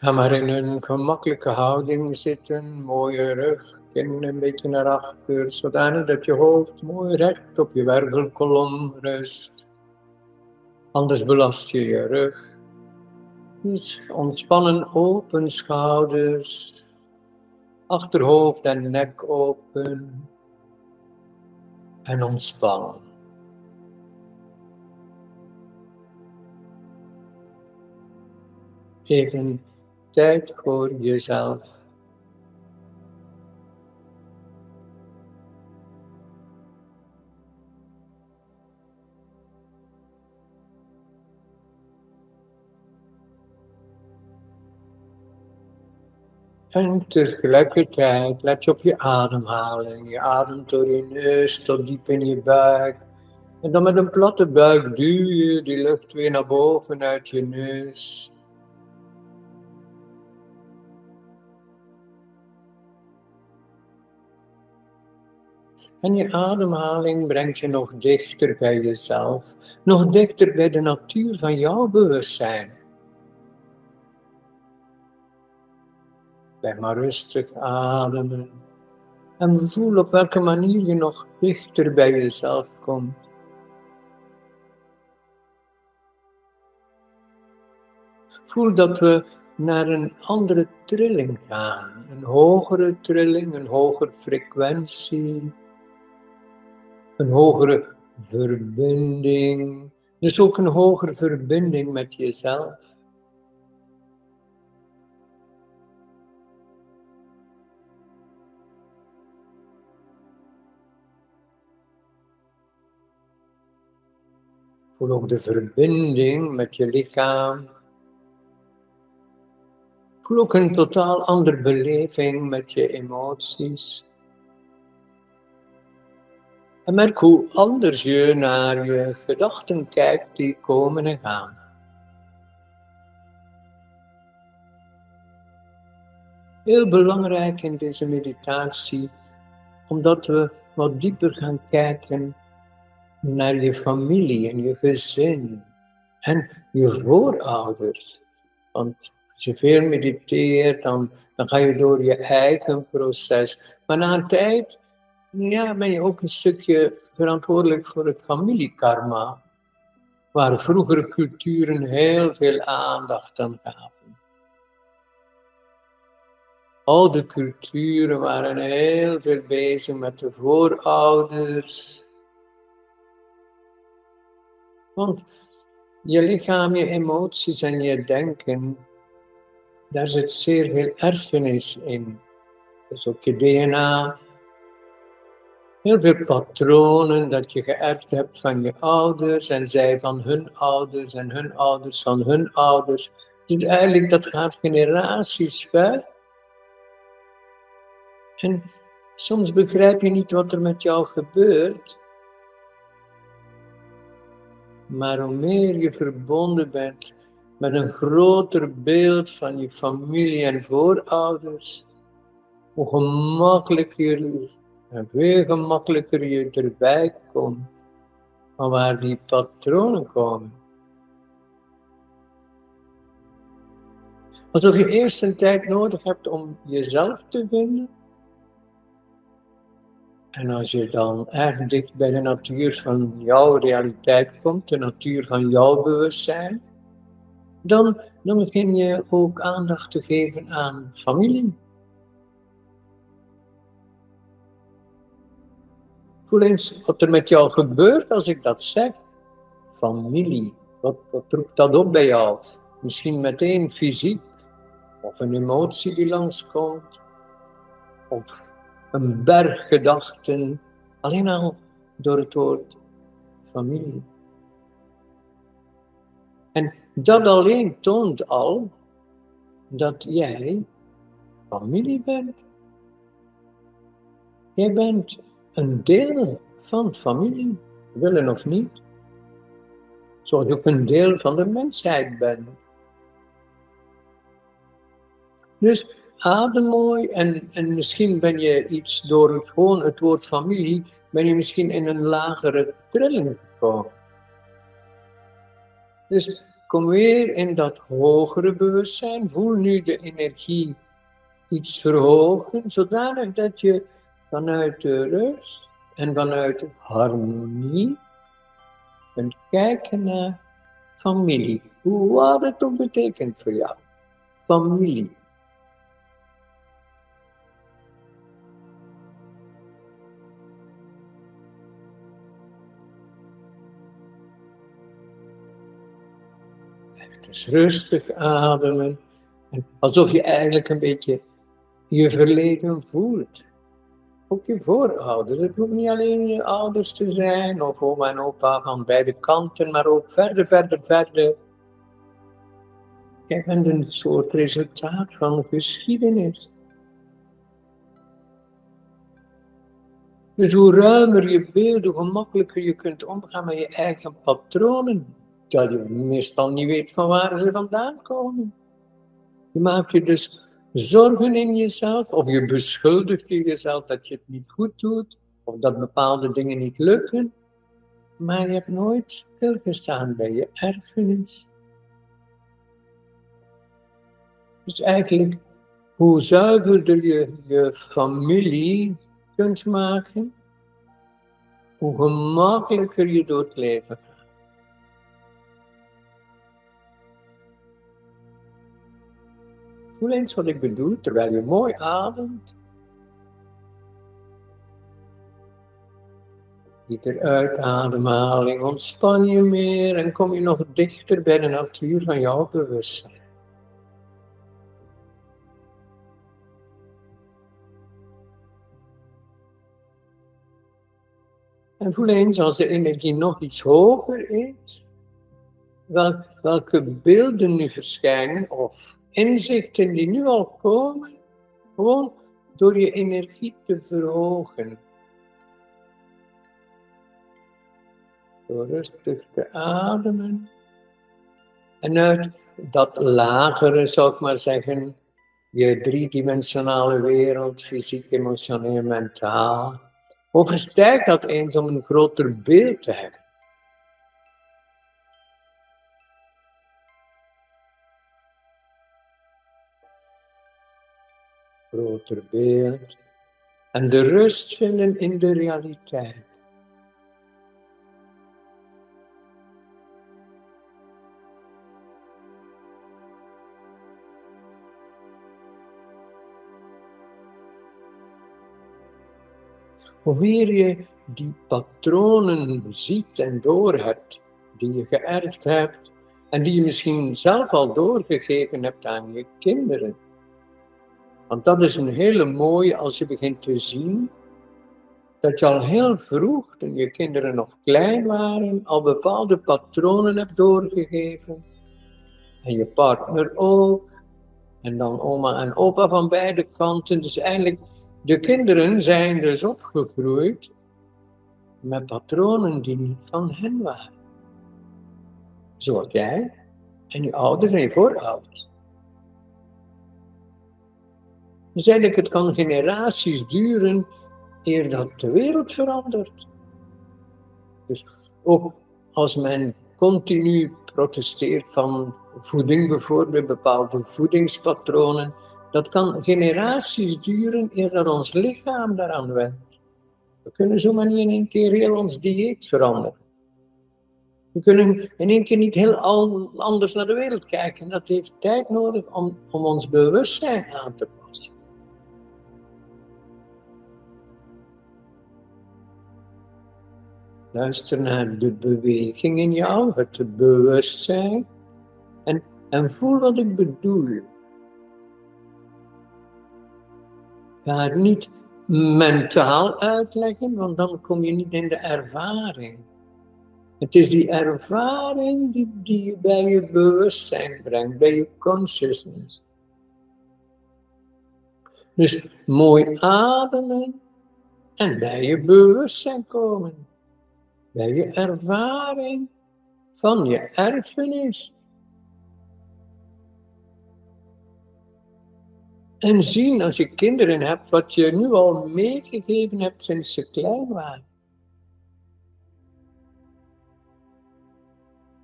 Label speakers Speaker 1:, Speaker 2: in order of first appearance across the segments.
Speaker 1: Ga maar in een gemakkelijke houding zitten, mooie rug, kin een beetje naar achter, zodanig dat je hoofd mooi recht op je wervelkolom rust. Anders belast je je rug. Dus ontspannen open schouders, achterhoofd en nek open en ontspannen. Even tijd voor jezelf. En tegelijkertijd let je op je ademhaling. Je ademt door je neus tot diep in je buik. En dan met een platte buik duw je die lucht weer naar boven uit je neus. En je ademhaling brengt je nog dichter bij jezelf, nog dichter bij de natuur van jouw bewustzijn. Blijf maar rustig ademen en voel op welke manier je nog dichter bij jezelf komt. Voel dat we naar een andere trilling gaan, een hogere trilling, een hogere frequentie een hogere verbinding. Dus ook een hogere verbinding met jezelf. Voel ook de verbinding met je lichaam. Voel ook een totaal andere beleving met je emoties. En merk hoe anders je naar je gedachten kijkt die komen en gaan. Heel belangrijk in deze meditatie, omdat we wat dieper gaan kijken naar je familie en je gezin en je voorouders. Want als je veel mediteert, dan, dan ga je door je eigen proces. Maar na een tijd ja, ben je ook een stukje verantwoordelijk voor het familiekarma, waar vroegere culturen heel veel aandacht aan gaven. Oude culturen waren heel veel bezig met de voorouders. Want je lichaam, je emoties en je denken, daar zit zeer veel erfenis in. Dus ook je DNA, heel veel patronen dat je geërfd hebt van je ouders en zij van hun ouders en hun ouders van hun ouders. Dus eigenlijk dat gaat generaties ver. En soms begrijp je niet wat er met jou gebeurt. Maar hoe meer je verbonden bent met een groter beeld van je familie en voorouders, hoe gemakkelijker en veel gemakkelijker je erbij komt van waar die patronen komen. Alsof je eerst een tijd nodig hebt om jezelf te vinden. En als je dan erg dicht bij de natuur van jouw realiteit komt, de natuur van jouw bewustzijn, dan, dan begin je ook aandacht te geven aan familie. Voel eens wat er met jou gebeurt als ik dat zeg. Familie, wat, roept dat op bij jou? Misschien meteen fysiek, of een emotie die langskomt, of een berg gedachten, alleen al door het woord familie. En dat alleen toont al dat jij familie bent. Jij bent een deel van familie, willen of niet. Zoals je ook een deel van de mensheid bent. Dus adem mooi en, en misschien ben je iets door het, gewoon het woord familie, ben je misschien in een lagere trilling gekomen. Dus kom weer in dat hogere bewustzijn. Voel nu de energie iets verhogen, zodanig dat je vanuit de rust en vanuit de harmonie kunt kijken naar familie. Wat het ook betekent voor jou. Familie. Dus rustig ademen. alsof je eigenlijk een beetje je verleden voelt. Ook je voorouders. Het hoeft niet alleen je ouders te zijn, of oma en opa van beide kanten, maar ook verder, verder, verder. Jij bent een soort resultaat van geschiedenis. Dus hoe ruimer je beeld, hoe gemakkelijker je kunt omgaan met je eigen patronen dat je meestal niet weet van waar ze vandaan komen. Je maakt je dus zorgen in jezelf, of je beschuldigt jezelf dat je het niet goed doet, of dat bepaalde dingen niet lukken, maar je hebt nooit stilgestaan bij je erfenis. Dus eigenlijk, hoe zuiverder je je familie kunt maken, hoe gemakkelijker je door het leven gaat. Voel eens wat ik bedoel, terwijl je mooi ademt. Ieder uitademhaling ontspan je meer en kom je nog dichter bij de natuur van jouw bewustzijn. En voel eens als de energie nog iets hoger is, welke beelden nu verschijnen of inzichten die nu al komen, gewoon door je energie te verhogen. Door rustig te ademen. En uit dat lagere, zou ik maar zeggen, je driedimensionale wereld, fysiek, emotioneel, mentaal, overstijgt dat eens om een groter beeld te hebben. Groter beeld en de rust vinden in de realiteit. Wanneer je die patronen ziet en doorhebt, die je geërfd hebt en die je misschien zelf al doorgegeven hebt aan je kinderen, want dat is een hele mooie als je begint te zien dat je al heel vroeg, toen je kinderen nog klein waren, al bepaalde patronen hebt doorgegeven. En je partner ook. En dan oma en opa van beide kanten. Dus eigenlijk, de kinderen zijn dus opgegroeid met patronen die niet van hen waren. Zoals jij en je ouders en je voorouders. Dus eigenlijk, het kan generaties duren eer dat de wereld verandert. Dus ook als men continu protesteert van voeding, bijvoorbeeld bepaalde voedingspatronen, dat kan generaties duren eer dat ons lichaam daaraan went. We kunnen zomaar niet in één keer heel ons dieet veranderen. We kunnen in één keer niet heel anders naar de wereld kijken. Dat heeft tijd nodig om, om ons bewustzijn aan te passen. Luister naar de beweging in jou, het bewustzijn. En, en voel wat ik bedoel. Ga het niet mentaal uitleggen, want dan kom je niet in de ervaring. Het is die ervaring die, die je bij je bewustzijn brengt, bij je consciousness. Dus mooi ademen en bij je bewustzijn komen bij je ervaring van je erfenis. En zien als je kinderen hebt wat je nu al meegegeven hebt sinds ze klein waren.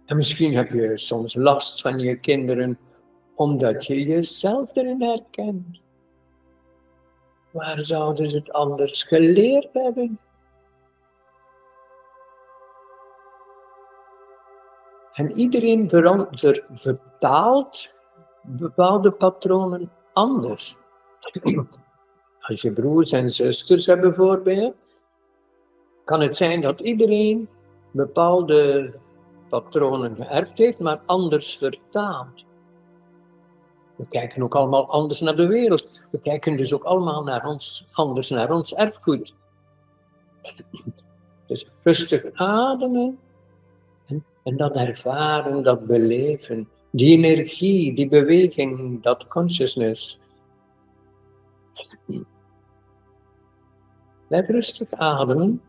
Speaker 1: En misschien heb je soms last van je kinderen omdat je jezelf erin herkent. Waar zouden ze het anders geleerd hebben? En iedereen vertaalt bepaalde patronen anders. Als je broers en zusters hebt bijvoorbeeld, kan het zijn dat iedereen bepaalde patronen geërfd heeft, maar anders vertaalt. We kijken ook allemaal anders naar de wereld. We kijken dus ook allemaal naar ons, anders naar ons erfgoed. Dus rustig ademen en, dat ervaren, dat beleven, die energie, die beweging, dat consciousness. Blijf rustig ademen.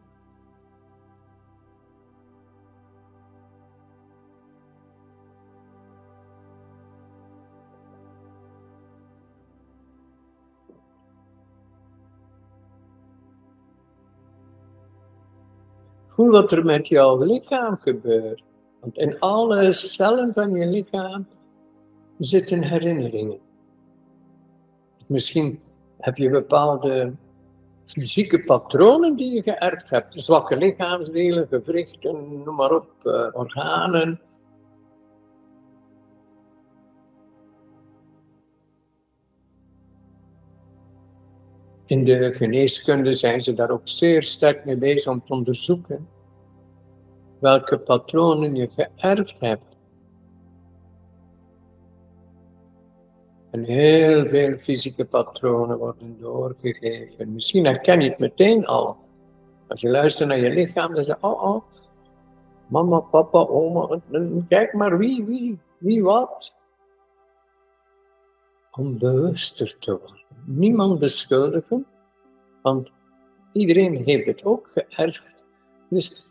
Speaker 1: Voel wat er met jouw lichaam gebeurt. In alle cellen van je lichaam zitten herinneringen. Dus misschien heb je bepaalde fysieke patronen die je geërfd hebt. Zwakke lichaamsdelen, gewrichten, noem maar op, uh, organen. In de geneeskunde zijn ze daar ook zeer sterk mee bezig om te onderzoeken welke patronen je geërfd hebt. En heel veel fysieke patronen worden doorgegeven. Misschien herken je het meteen al. Als je luistert naar je lichaam, dan zeg je, oh, oh, mama, papa, oma, kijk maar wie, wie, wie wat. Om bewuster te worden. Niemand beschuldigen, want iedereen heeft het ook geërfd. Dus,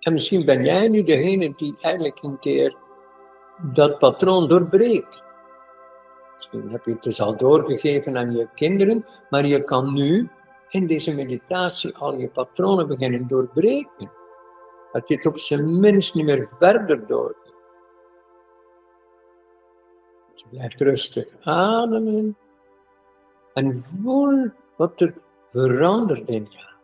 Speaker 1: en misschien ben jij nu degene die eigenlijk een keer dat patroon doorbreekt. Misschien heb je het dus al doorgegeven aan je kinderen, maar je kan nu in deze meditatie al je patronen beginnen doorbreken. Dat je het op zijn minst niet meer verder doorgeeft. Dus je blijft rustig ademen en voel wat er verandert in je.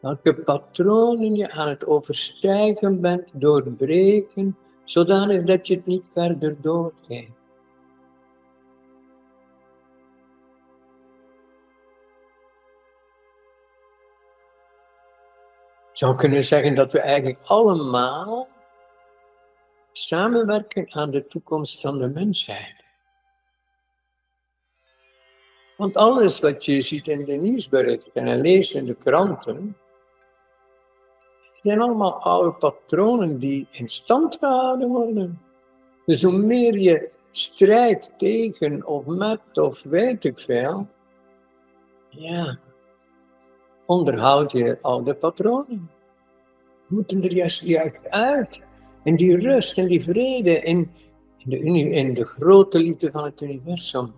Speaker 1: Welke patronen je aan het overstijgen bent, doorbreken, zodanig dat je het niet verder doorgeeft. zou kunnen zeggen dat we eigenlijk allemaal samenwerken aan de toekomst van de mensheid. Want alles wat je ziet in de nieuwsberichten en leest in de kranten, zijn allemaal oude patronen die in stand gehouden worden. Dus hoe meer je strijdt tegen of met of weet ik veel, ja, onderhoud je oude patronen. Moeten er juist, juist uit. En die rust en die vrede in, in, de, grote liefde van het universum.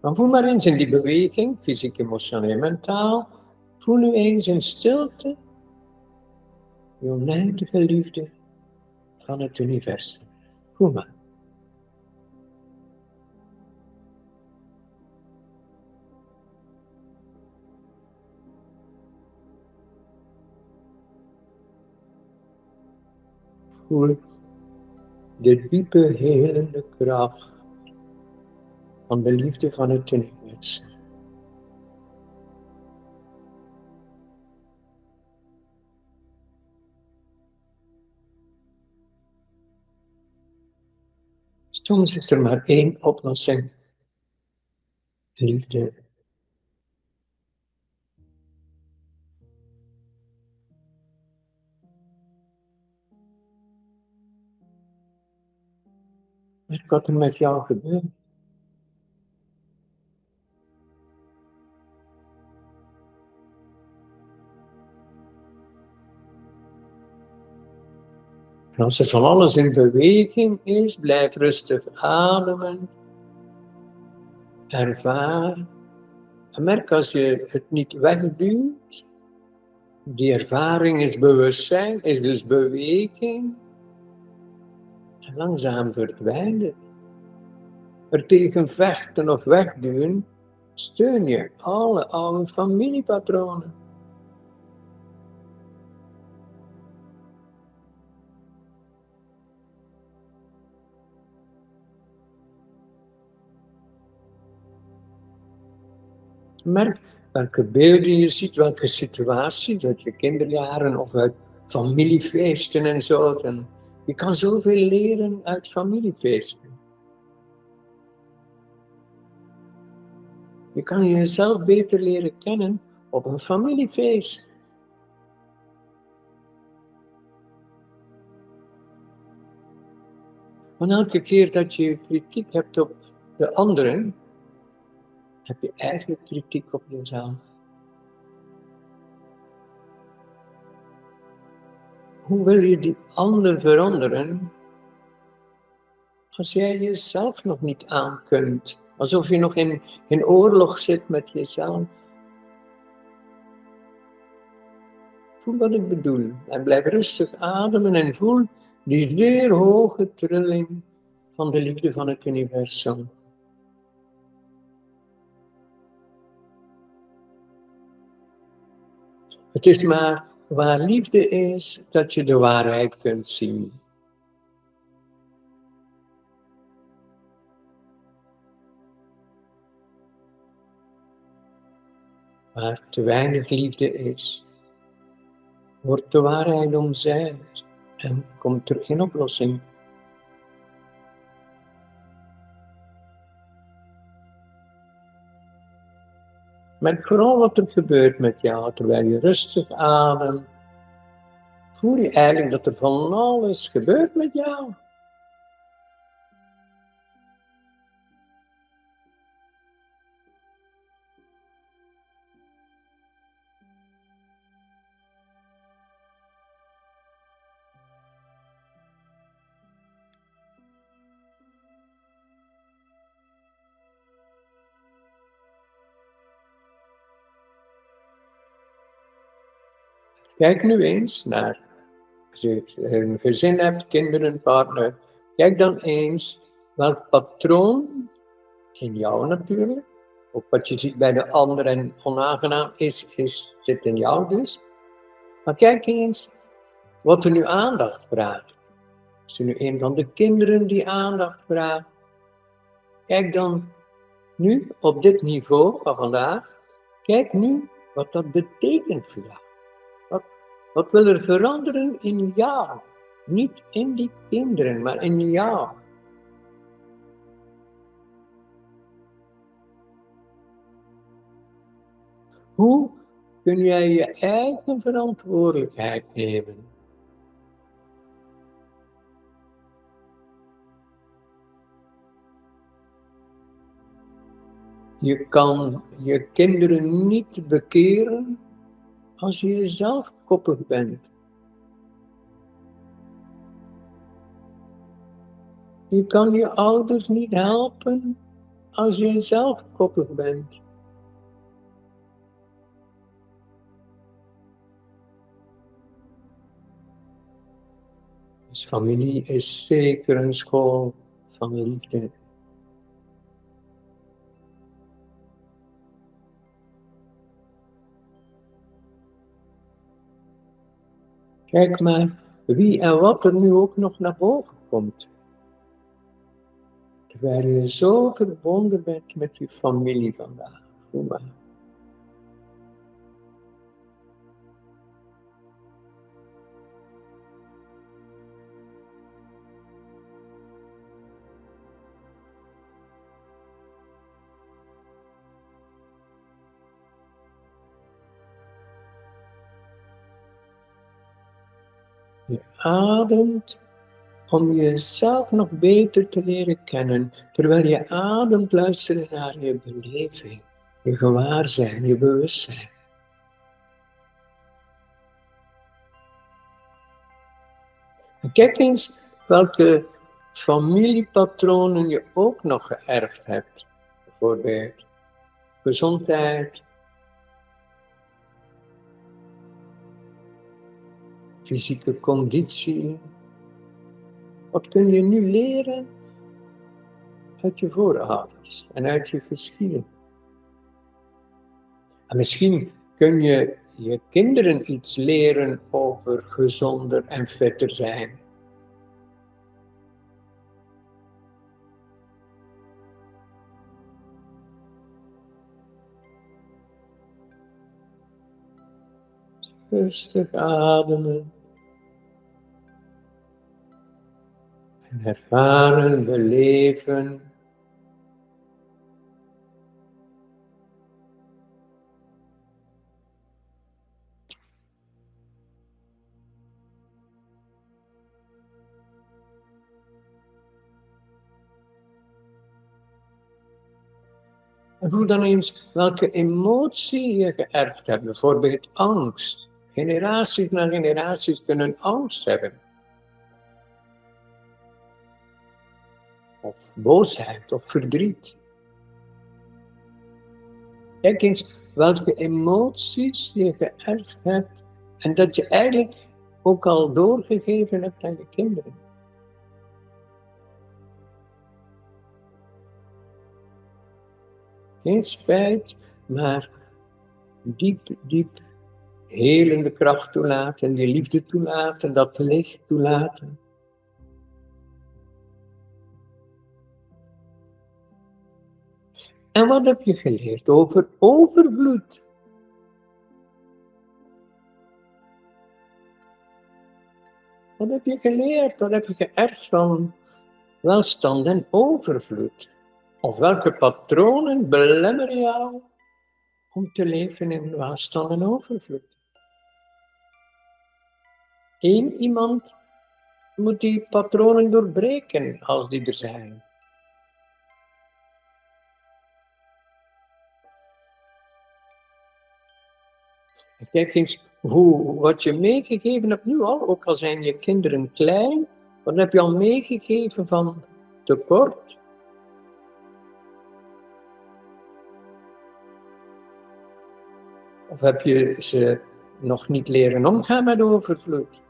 Speaker 1: Dan voel maar eens in die beweging, fysiek, emotioneel, mentaal. Voel nu eens in stilte de oneindige liefde van het universum. Voel maar. Voel de diepe helende kracht van de liefde van het universum. Soms is er maar één oplossing. Liefde. Wat er met jou gebeuren? En als er van alles in beweging is, blijf rustig ademen. Ervaar. En merk als je het niet wegduwt, Die ervaring is bewustzijn, is dus beweging. En langzaam verdwijnt het. Er tegen vechten of wegduwen, steun je alle oude familiepatronen. Merk welke beelden je ziet, welke situaties uit je kinderjaren of uit familiefeesten en zo. En je kan zoveel leren uit familiefeesten. Je kan jezelf beter leren kennen op een familiefeest. Want elke keer dat je kritiek hebt op de anderen, heb je eigenlijk kritiek op jezelf. Hoe wil je die ander veranderen als jij jezelf nog niet aan kunt? Alsof je nog in, in oorlog zit met jezelf. Voel wat ik bedoel en blijf rustig ademen en voel die zeer hoge trilling van de liefde van het universum. Het is maar waar liefde is dat je de waarheid kunt zien. Waar te weinig liefde is, wordt de waarheid omzeild en komt er geen oplossing. Merk vooral wat er gebeurt met jou terwijl je rustig ademt. Voel je eigenlijk dat er van alles gebeurt met jou. Kijk nu eens naar, als je een gezin hebt, kinderen, partner, kijk dan eens welk patroon in jou natuurlijk, ook wat je ziet bij de ander en onaangenaam is, is, zit in jou dus. Maar kijk eens wat er nu aandacht vraagt. Is er nu een van de kinderen die aandacht vraagt? Kijk dan nu op dit niveau van vandaag, kijk nu wat dat betekent voor jou. Wat wil er veranderen in jou? Niet in die kinderen, maar in jou. Hoe kun jij je eigen verantwoordelijkheid nemen? Je kan je kinderen niet bekeren als je jezelf koppig bent. Je kan je ouders niet helpen als je jezelf koppig bent. Dus familie is zeker een school van liefde. Kijk maar wie en wat er nu ook nog naar boven komt. Terwijl je zo verbonden bent met je familie vandaag. Voel. Je ademt om jezelf nog beter te leren kennen, terwijl je ademt luisteren naar je beleving, je gewaarzijn, je bewustzijn. Kijk eens welke familiepatronen je ook nog geërfd hebt. Bijvoorbeeld gezondheid, fysieke conditie. Wat kun je nu leren uit je voorouders en uit je geschiedenis? En misschien kun je je kinderen iets leren over gezonder en fitter zijn. Rustig ademen. En ervaren, beleven En voel dan eens welke emotie je geërfd hebt. Bijvoorbeeld angst. Generaties na generaties kunnen angst hebben. Of boosheid of verdriet. Kijk eens welke emoties je geërfd hebt en dat je eigenlijk ook al doorgegeven hebt aan je kinderen. Geen spijt, maar diep, diep helende kracht toelaten, die liefde toelaten, dat licht toelaten. En wat heb je geleerd over overvloed? Wat heb je geleerd? Wat heb je geërfd van welstand en overvloed? Of welke patronen belemmeren jou om te leven in welstand en overvloed? Eén iemand moet die patronen doorbreken als die er zijn. Kijk eens hoe, wat je meegegeven hebt nu al, ook al zijn je kinderen klein, wat heb je al meegegeven van tekort, Of heb je ze nog niet leren omgaan met overvloed?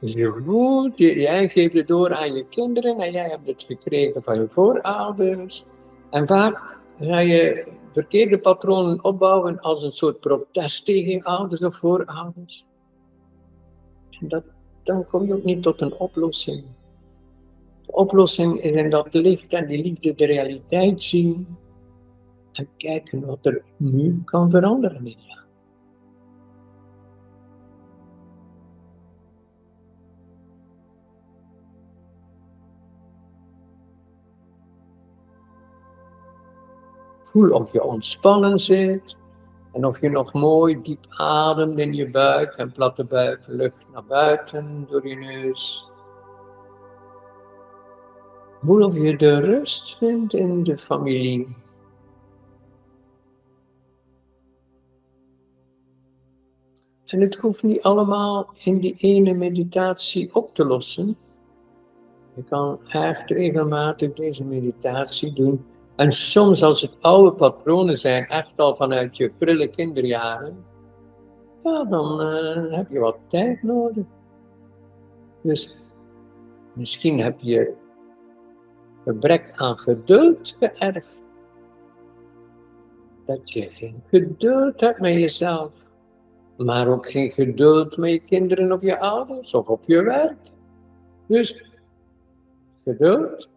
Speaker 1: Dus je voelt, jij geeft het door aan je kinderen en jij hebt het gekregen van je voorouders. En vaak ga je verkeerde patronen opbouwen als een soort protest tegen ouders of voorouders. En dat, dan kom je ook niet tot een oplossing oplossing is in dat licht en die liefde de realiteit zien en kijken wat er nu kan veranderen in jou. Voel of je ontspannen zit en of je nog mooi diep ademt in je buik en platte buik lucht naar buiten door je neus. Voel of je de rust vindt in de familie. En het hoeft niet allemaal in die ene meditatie op te lossen. Je kan echt regelmatig deze meditatie doen. En soms als het oude patronen zijn, echt al vanuit je prille kinderjaren, ja, dan uh, heb je wat tijd nodig. Dus misschien heb je gebrek aan geduld geërfd. Dat je geen geduld hebt met jezelf, maar ook geen geduld met je kinderen of je ouders of op je werk. Dus geduld.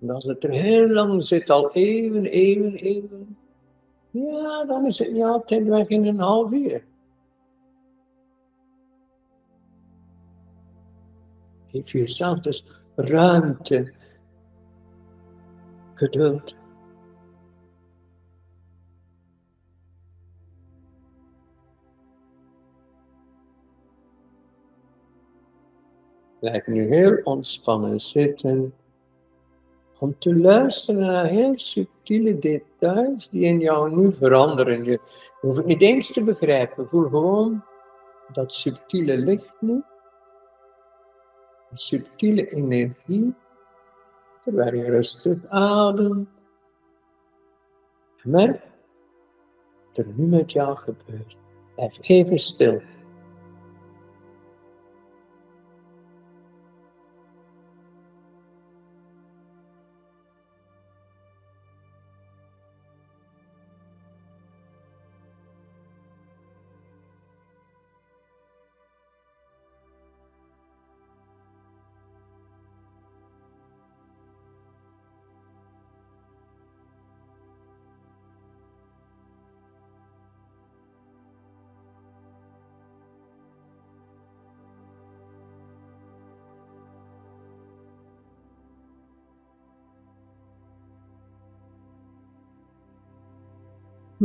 Speaker 1: En als het er heel lang zit, al even, even, even, ja, dan is het niet altijd weg in een half uur. Geef jezelf dus ruimte, geduld. Blijf nu heel ontspannen zitten om te luisteren naar heel subtiele details die in jou nu veranderen. Je hoeft het niet eens te begrijpen, voel gewoon dat subtiele licht nu subtiele energie, terwijl je rustig ademt. Merk wat er nu met jou gebeurt. Blijf even stil.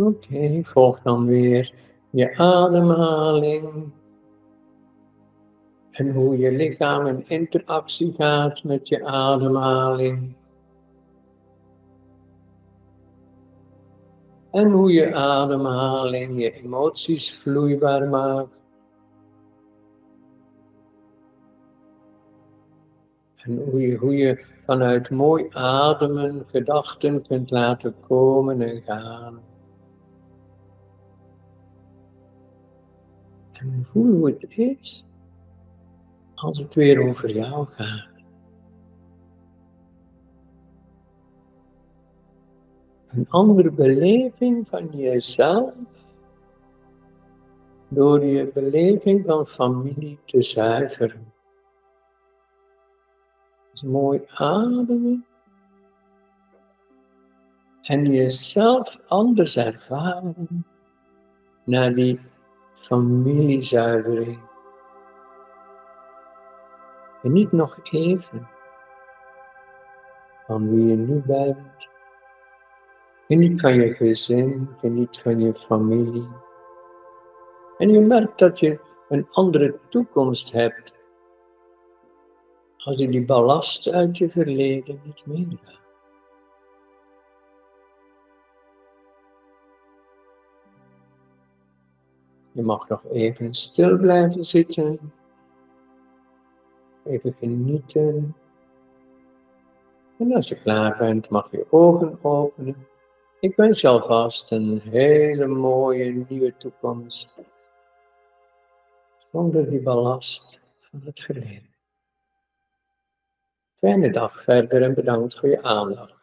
Speaker 1: Oké, volg dan weer je ademhaling. En hoe je lichaam in interactie gaat met je ademhaling. En hoe je ademhaling je emoties vloeibaar maakt. En hoe je, hoe je vanuit mooi ademen gedachten kunt laten komen en gaan. En voel hoe het is als het weer over jou gaat. Een andere beleving van jezelf door je beleving van familie te zuiveren. Dus mooi ademen en jezelf anders ervaren naar die familiezuivering. En niet nog even van wie je nu bent. Geniet van je gezin, geniet van je familie. En je merkt dat je een andere toekomst hebt als je die ballast uit je verleden niet meeneemt. Je mag nog even stil blijven zitten. Even genieten. En als je klaar bent, mag je ogen openen. Ik wens je alvast een hele mooie nieuwe toekomst. Zonder die ballast van het verleden. Fijne dag verder en bedankt voor je aandacht.